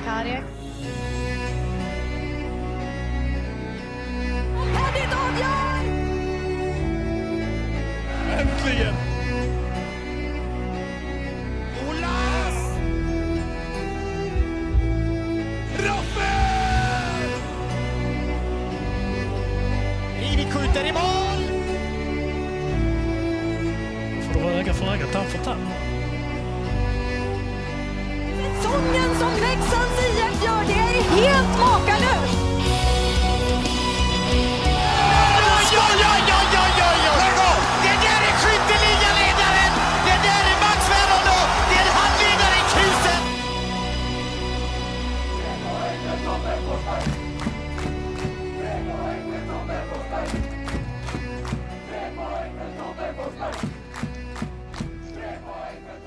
Cardiac.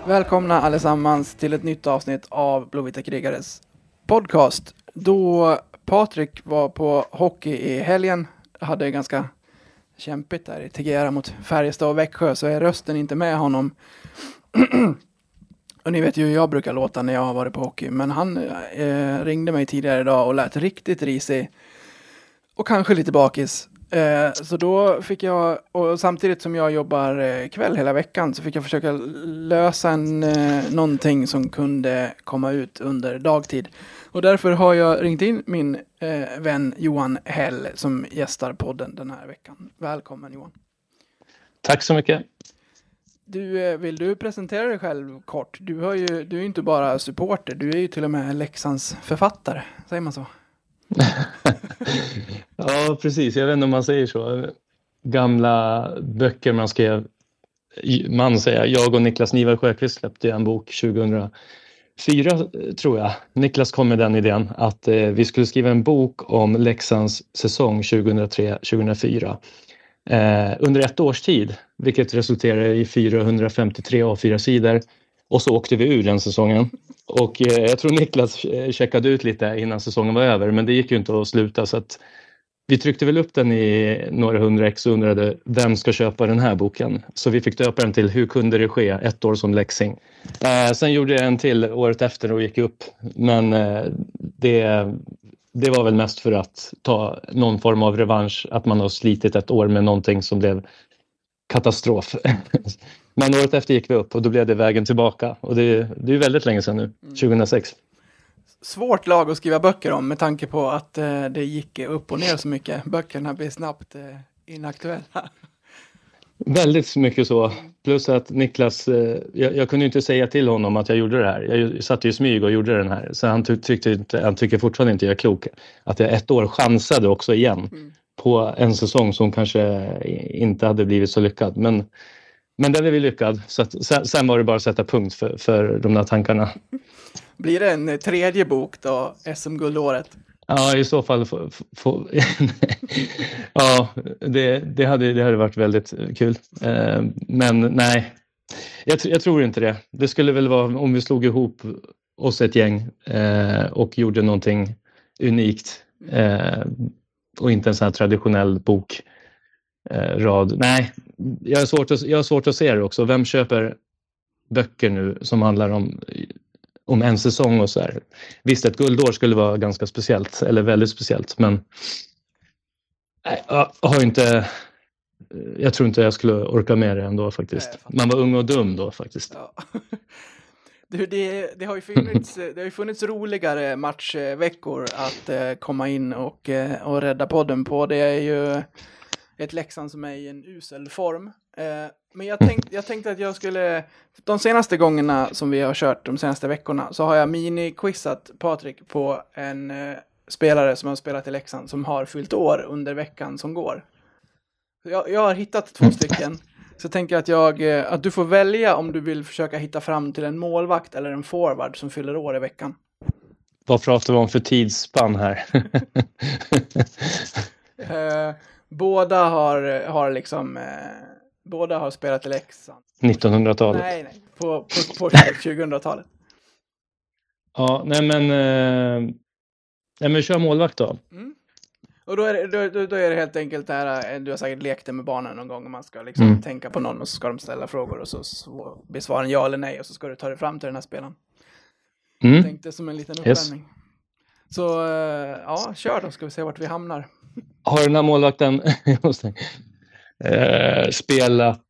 Välkomna allesammans till ett nytt avsnitt av Blåvita krigares podcast. Då Patrik var på hockey i helgen, hade ganska kämpigt där i Tegera mot Färjestad och Växjö, så är rösten inte med honom. och ni vet ju hur jag brukar låta när jag har varit på hockey, men han eh, ringde mig tidigare idag och lät riktigt risig. Och kanske lite bakis. Eh, så då fick jag, och samtidigt som jag jobbar eh, kväll hela veckan, så fick jag försöka lösa en, eh, någonting som kunde komma ut under dagtid. Och därför har jag ringt in min vän Johan Hell som gästar podden den här veckan. Välkommen Johan. Tack så mycket. Du, vill du presentera dig själv kort? Du, har ju, du är ju inte bara supporter, du är ju till och med Leksands författare. Säger man så? ja, precis. Jag vet inte om man säger så. Gamla böcker man skrev. Man säger, jag och Niklas Nivar Sjöqvist släppte en bok 2004 tror jag. Niklas kom med den idén att eh, vi skulle skriva en bok om Leksands säsong 2003-2004 eh, under ett års tid, vilket resulterade i 453 A4-sidor. Och så åkte vi ur den säsongen. Och eh, jag tror Niklas eh, checkade ut lite innan säsongen var över, men det gick ju inte att sluta. Så att vi tryckte väl upp den i några hundra ex och undrade vem ska köpa den här boken? Så vi fick döpa den till Hur kunde det ske? Ett år som läxing. Eh, sen gjorde jag en till året efter och gick upp. Men eh, det, det var väl mest för att ta någon form av revansch. Att man har slitit ett år med någonting som blev katastrof. Men året efter gick vi upp och då blev det vägen tillbaka. Och det, det är väldigt länge sedan nu, 2006. Svårt lag att skriva böcker om med tanke på att eh, det gick upp och ner så mycket. Böckerna blir snabbt eh, inaktuella. Väldigt mycket så. Plus att Niklas, eh, jag, jag, kunde inte säga till honom att jag gjorde det här. Jag satt i smyg och gjorde den här. Så han, tyckte inte, han tycker fortfarande inte jag är klok. Att jag ett år chansade också igen mm. på en säsong som kanske inte hade blivit så lyckad. Men, men den är vi lyckad. Så att, sen, sen, var det bara att sätta punkt för, för de där tankarna. Blir det en tredje bok då, SM-guldåret? Ja, i så fall. ja, det, det, hade, det hade varit väldigt kul. Eh, men nej, jag, jag, tror inte det. Det skulle väl vara om vi slog ihop oss ett gäng eh, och gjorde någonting unikt eh, och inte en sån här traditionell bokrad. Nej, jag har, svårt att, jag har svårt att se det också. Vem köper böcker nu som handlar om om en säsong och så här. Visst, ett guldår skulle vara ganska speciellt, eller väldigt speciellt, men jag har inte... Jag tror inte jag skulle orka med det ändå faktiskt. Man var ung och dum då faktiskt. Ja. Du, det, det, har ju funnits, det har ju funnits roligare matchveckor att eh, komma in och, eh, och rädda podden på. Det är ju ett Leksand som är i en usel form. Eh, men jag, tänk, jag tänkte att jag skulle, de senaste gångerna som vi har kört, de senaste veckorna, så har jag mini-quizat Patrik på en eh, spelare som har spelat i Leksand som har fyllt år under veckan som går. Jag, jag har hittat två stycken. Så tänker jag att, jag eh, att du får välja om du vill försöka hitta fram till en målvakt eller en forward som fyller år i veckan. Vad pratar vi om för tidsspann här? eh, båda har, har liksom eh, Båda har spelat i Leksand. 1900-talet? Nej, nej. På, på, på 2000-talet. Ja, nej men... Eh, nej men kör målvakt då. Mm. Och då är, det, då, då, är det helt enkelt det här, eh, du har säkert lekt det med barnen någon gång, och man ska liksom mm. tänka på någon och så ska de ställa frågor och så besvara en ja eller nej och så ska du ta dig fram till den här spelaren. Mm. Tänkte som en liten Yes. uppvärmning. Så eh, ja, kör då ska vi se vart vi hamnar. Har den här målvakten eh, spelat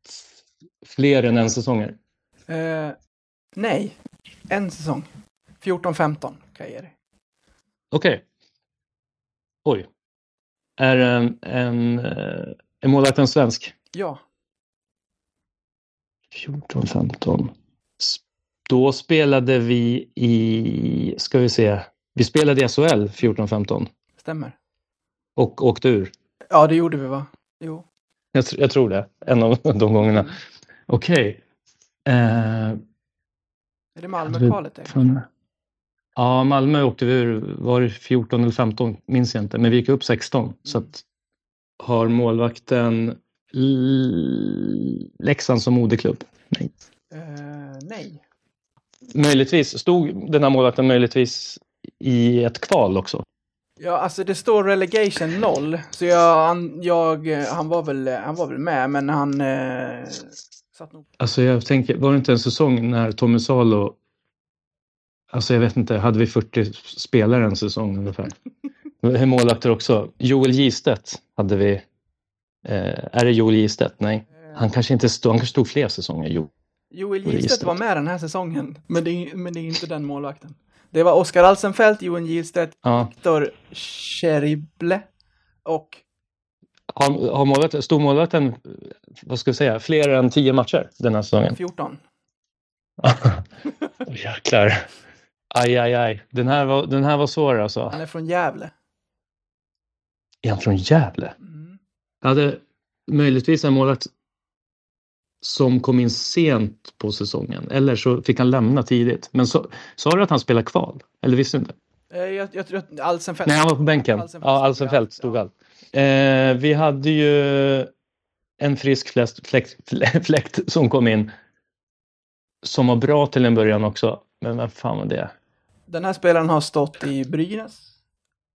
fler än en säsonger? Eh, nej, en säsong. 14-15 kan jag ge dig. Okej. Oj. Är en, en, eh, är målvakten svensk? Ja, 14, 15. S- Då spelade vi i, ska vi se, vi spelade i SHL 14, 15 stämmer. Och åkte ur. Ja, det gjorde vi va? Jo. Jag, jag tror det, en av de gångerna. Mm. Okej. Eh, Är det Malmö-kvalet? Ja, Malmö åkte vi ur, var det 14 eller 15 minns jag inte, men vi gick upp 16. Så att, har målvakten Leksand som moderklubb? Nej. Eh, nej. Möjligtvis, stod den här målvakten möjligtvis i ett kval också? Ja, alltså det står relegation 0. Så jag, han, jag, eh, han, var väl, han var väl med, men han eh, satt nog... Alltså jag tänker, var det inte en säsong när Tommy Salo Alltså jag vet inte, hade vi 40 spelare en säsong ungefär? Hur målvakter också. Joel Gistedt hade vi. Eh, är det Joel Gistedt? Nej. Han kanske inte stod, han kanske stod fler säsonger. Jo. Joel Gistedt. Gistedt var med den här säsongen, men det, är, men det är inte den målvakten. Det var Oskar Alsenfelt, Joel Gistedt, Ja. Viktor Cherible och... Har, har målvakten, vad ska jag säga, fler än 10 matcher den här säsongen? 14. Åh, Jäklar. Aj, aj, aj. Den här var, den här var svår alltså. Han är från Gävle. Är han från Gävle? Mm. Jag hade möjligtvis en målvakt som kom in sent på säsongen. Eller så fick han lämna tidigt. Men så, sa du att han spelar kval? Eller visste du inte? Eh, Jag, jag tror att Alsenfelt... Nej, han var på bänken. Alsenfelt ja, stod Alsenfelt allt, stod ja. allt. Eh, vi hade ju en frisk fläkt, fläkt, fläkt som kom in. Som var bra till en början också. Men vem fan var det? Den här spelaren har stått i Brynäs,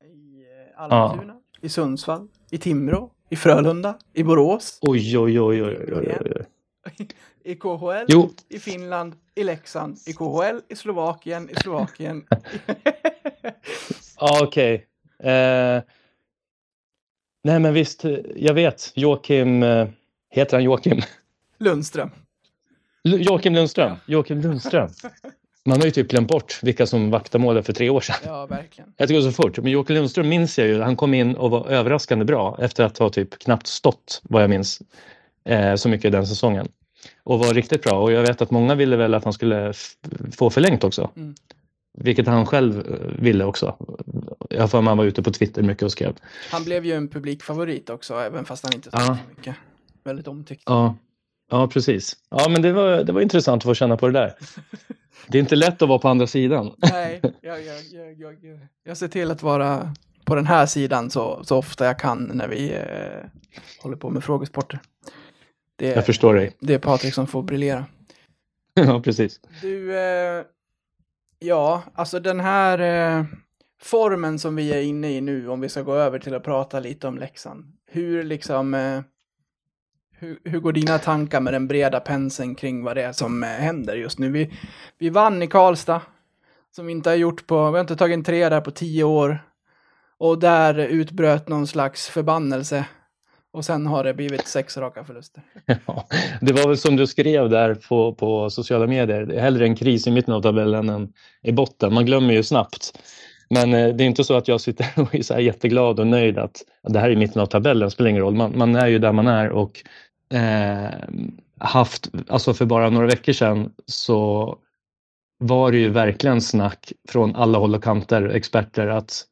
i eh, Almtuna, i Sundsvall, i Timrå, i Frölunda, i Borås, Oj, oj, oj, oj, oj, oj, oj. I KHL, Jo, i Finland, i Leksand, i KHL, i Slovakien, i Slovakien. ja, okej. Eh, nej, men visst, jag vet. Joakim, eh, heter han Joakim? Lundström. L- Joakim Lundström. Joakim Lundström. Man har ju typ glömt bort vilka som vaktade målet för tre år sedan. Ja, verkligen. Jag tycker det går så fort. Men Joakim Lundström minns jag ju. Han kom in och var överraskande bra efter att ha typ knappt stått, vad jag minns, så mycket den säsongen. Och var riktigt bra. Och jag vet att många ville väl att han skulle få förlängt också. Mm. Vilket han själv eh, ville också. Jag har för mig han var ute på Twitter mycket och skrev. Han blev ju en publikfavorit också, även fast han inte Ja. spelade så mycket. Väldigt omtyckt. Ja, ja precis. Ja, men det var, det var intressant att få känna på det där. Det är inte lätt att vara på andra sidan. Nej, jag, jag, jag, jag, jag ser till att vara på den här sidan så, så ofta jag kan när vi eh, håller på med frågesporter. Det, Jag förstår dig. det är Patrik som får briljera. Ja, precis. Du, eh, ja, alltså den här eh, formen som vi är inne i nu, om vi ska gå över till att prata lite om Leksand. Hur liksom, eh, hur, hur går dina tankar med den breda penseln kring vad det är som eh, händer just nu? Vi, vi vann i Karlstad, som vi inte har gjort på, vi har inte tagit en tre där på tio år. Och där utbröt någon slags förbannelse. Och sen har det blivit sex raka förluster. Ja, det var väl som du skrev där på, på sociala medier. Det är hellre en kris i mitten av tabellen än i botten. Man glömmer ju snabbt. Men eh, det är inte så att jag sitter och är så här jätteglad och nöjd att det här är mitten av tabellen. Det spelar ingen roll. Man, man är ju där man är och eh, haft, alltså för bara några veckor sedan så var det ju verkligen snack från alla håll och kanter, experter, att,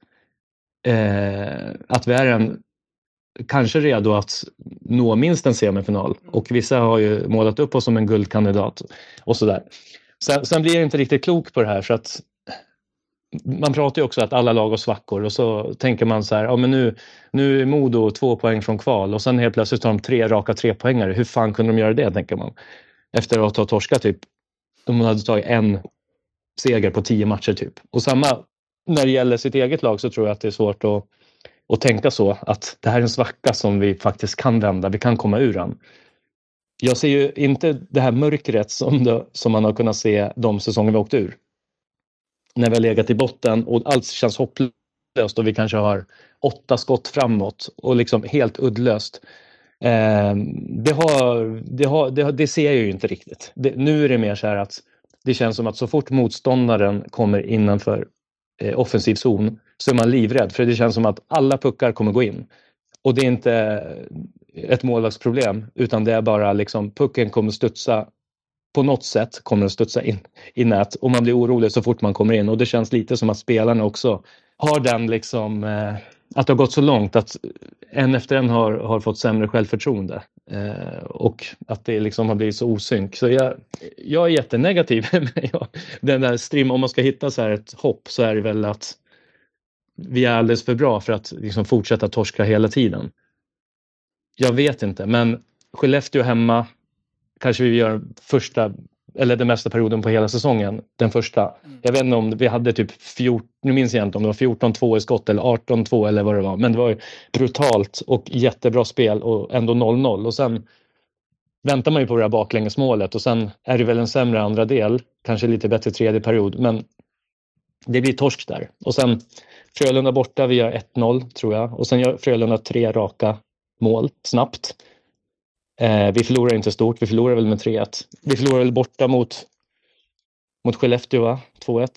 eh, att vi är en kanske redo att nå minst en semifinal och vissa har ju målat upp oss som en guldkandidat och sådär. Sen, sen blir jag inte riktigt klok på det här för att man pratar ju också att alla lag har svackor och så tänker man så här, ja men nu, nu är Modo två poäng från kval och sen helt plötsligt har de tre raka trepoängare. Hur fan kunde de göra det, tänker man. Efter att ha torskat typ, de hade tagit en seger på tio matcher typ. Och samma när det gäller sitt eget lag så tror jag att det är svårt att och tänka så att det här är en svacka som vi faktiskt kan vända, vi kan komma ur den. Jag ser ju inte det här mörkret som, det, som man har kunnat se de säsonger vi åkt ur. när vi har legat i botten och allt känns hopplöst och vi kanske har åtta skott framåt och liksom helt uddlöst. Eh, det, har, det, har, det, det, ser jag ju inte riktigt. Det, nu är det mer så här att det känns som att så fort motståndaren kommer innanför eh, offensiv zon så är man livrädd för det känns som att alla puckar kommer gå in. Och det är inte eh, ett målvaktsproblem utan det är bara liksom pucken kommer studsa på något sätt kommer den studsa in i nät och man blir orolig så fort man kommer in och det känns lite som att spelarna också har den liksom eh, att det har gått så långt att en efter en har, har fått sämre självförtroende eh, och att det liksom har blivit så osynk. Så jag, jag är jättenegativ. den där stream, om man ska hitta så här ett hopp så är det väl att vi är alldeles för bra för att liksom fortsätta torska hela tiden. Jag vet inte, men Skellefteå hemma kanske vi gör första eller den mesta perioden på hela säsongen, den första. Mm. Jag vet inte om vi hade typ 14, nu minns jag inte om det var 14-2 i skott eller 18-2 eller vad det var, men det var brutalt och jättebra spel och ändå 0-0 och sen väntar man ju på det här baklängesmålet och sen är det väl en sämre andra del, kanske lite bättre tredje period, men det blir torsk där. Och sen Frölunda borta, vi gör 1-0 tror jag och sen gör Frölunda tre raka mål snabbt. Eh, vi förlorar inte stort, vi förlorar väl med 3-1. Vi förlorar väl borta mot, mot Skellefteå, va? 2-1.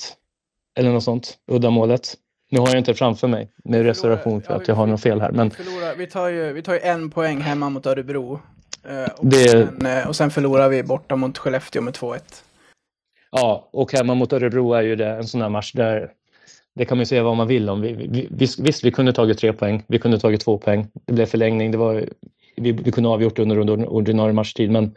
Eller något sånt, uddamålet. Nu har jag inte framför mig med reservation för att jag har något fel här. Men... Vi, förlorar, vi, tar ju, vi tar ju en poäng hemma mot Örebro. Eh, och, det... sen, eh, och sen förlorar vi borta mot Skellefteå med 2-1. Ja, och hemma mot Örebro är ju det en sån här match där det kan man ju säga vad man vill om. Vi, vi, visst, vi kunde tagit tre poäng, vi kunde tagit två poäng. Det blev förlängning, det var vi, vi kunde ha avgjort under, under ordinarie matchtid. Men,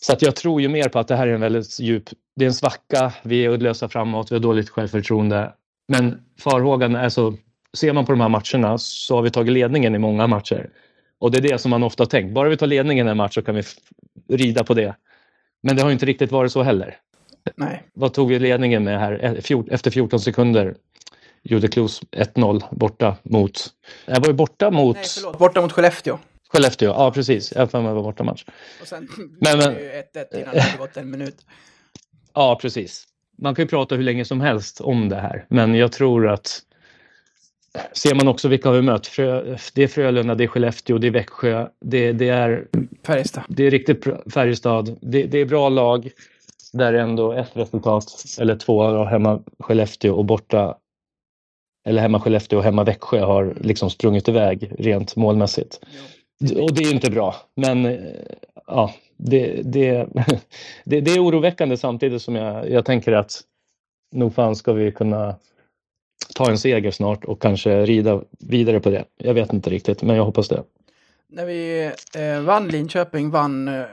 så att jag tror ju mer på att det här är en väldigt djup, det är en svacka, vi är uddlösa framåt, vi har dåligt självförtroende. Men farhågan är så, ser man på de här matcherna så har vi tagit ledningen i många matcher. Och det är det som man ofta har tänkt, bara vi tar ledningen i en match så kan vi rida på det. Men det har inte riktigt varit så heller. Nej. Vad tog vi ledningen med här efter 14 sekunder? Jude Klos 1-0 borta mot... Jag var ju borta mot... Nej, förlåt. Borta mot Skellefteå. Skellefteå, ja precis. Jag för mig var borta match. Och sen men, men, ju 1-1 innan det hade gått en minut. Ja, precis. Man kan ju prata hur länge som helst om det här, men jag tror att ser man också vilka vi mött. Frö, det är Frölunda, det är Skellefteå, det är Växjö, det, det är Färjestad. Det är riktigt Färjestad. Det, det är bra lag där ändå ett resultat eller två hemma Skellefteå och borta eller hemma Skellefteå och hemma Växjö har liksom sprungit iväg rent målmässigt. Ja. Och det är inte bra, men eh, ja, det, det, det, det är oroväckande samtidigt som jag, jag tänker att nog fan ska vi kunna ta en seger snart och kanske rida vidare på det. Jag vet inte riktigt, men jag hoppas det. När vi eh, vann Linköping, vann eh,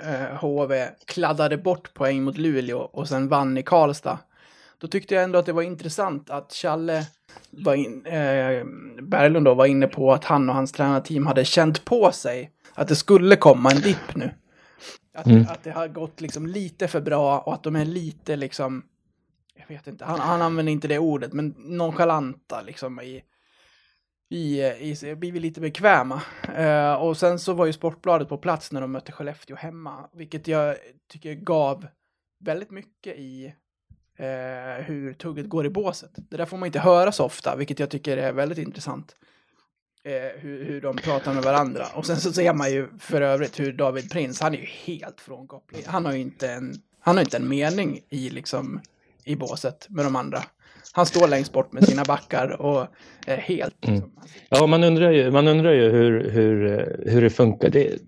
HV, kladdade bort poäng mot Luleå och sen vann i Karlstad. Då tyckte jag ändå att det var intressant att Challe var in, eh, Berglund då var inne på att han och hans tränarteam hade känt på sig att det skulle komma en dipp nu. Att, mm. att det har gått liksom lite för bra och att de är lite liksom, jag vet inte, han, han använder inte det ordet, men nonchalanta liksom i, i, i blivit lite bekväma. Uh, och sen så var ju Sportbladet på plats när de mötte Skellefteå hemma, vilket jag tycker gav väldigt mycket i eh, hur tugget går i båset. Det där får man inte höra så ofta, vilket jag tycker är väldigt intressant. Eh, hur, hur de pratar med varandra. Och sen så ser man ju för övrigt hur David Prins, han är ju helt frånkopplad. Han har ju inte en, han har inte en mening i liksom i båset med de andra. Han står längst bort med sina backar och är helt... Mm. Liksom, ja, man undrar ju, man undrar ju hur, hur, hur det funkar. Det,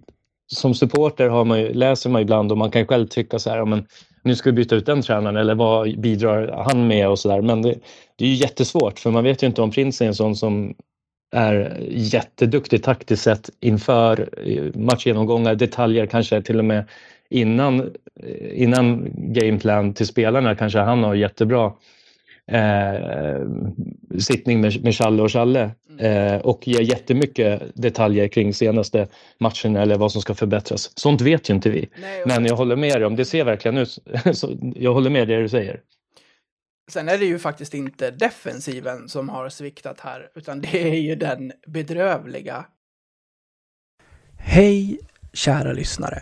som supporter har man ju, läser man ibland och man kan själv tycka så här, men nu ska vi byta ut den tränaren eller vad bidrar han med och sådär. Men det, det, är ju jättesvårt för man vet ju inte om Prince är en sån som är jätteduktig taktiskt sett inför eh, matchgenomgångar, detaljer kanske till och med innan, eh, innan gameplan till spelarna kanske han har jättebra eh, sittning med, med Challe och Challe mm. eh, och ger jättemycket detaljer kring senaste matchen eller vad som ska förbättras. Sånt vet ju inte vi. Nej, Men jag håller med dig om, det ser verkligen ut, jag håller med det du säger. Sen är det ju faktiskt inte defensiven som har sviktat här, utan det är ju den bedrövliga. Hej, kära lyssnare.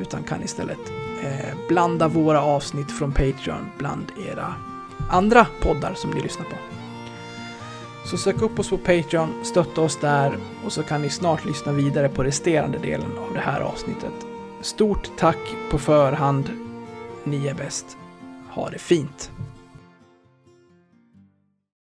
utan kan istället eh, blanda våra avsnitt från Patreon bland era andra poddar som ni lyssnar på. Så sök upp oss på Patreon, stötta oss där och så kan ni snart lyssna vidare på resterande delen av det här avsnittet. Stort tack på förhand. Ni är bäst. Ha det fint!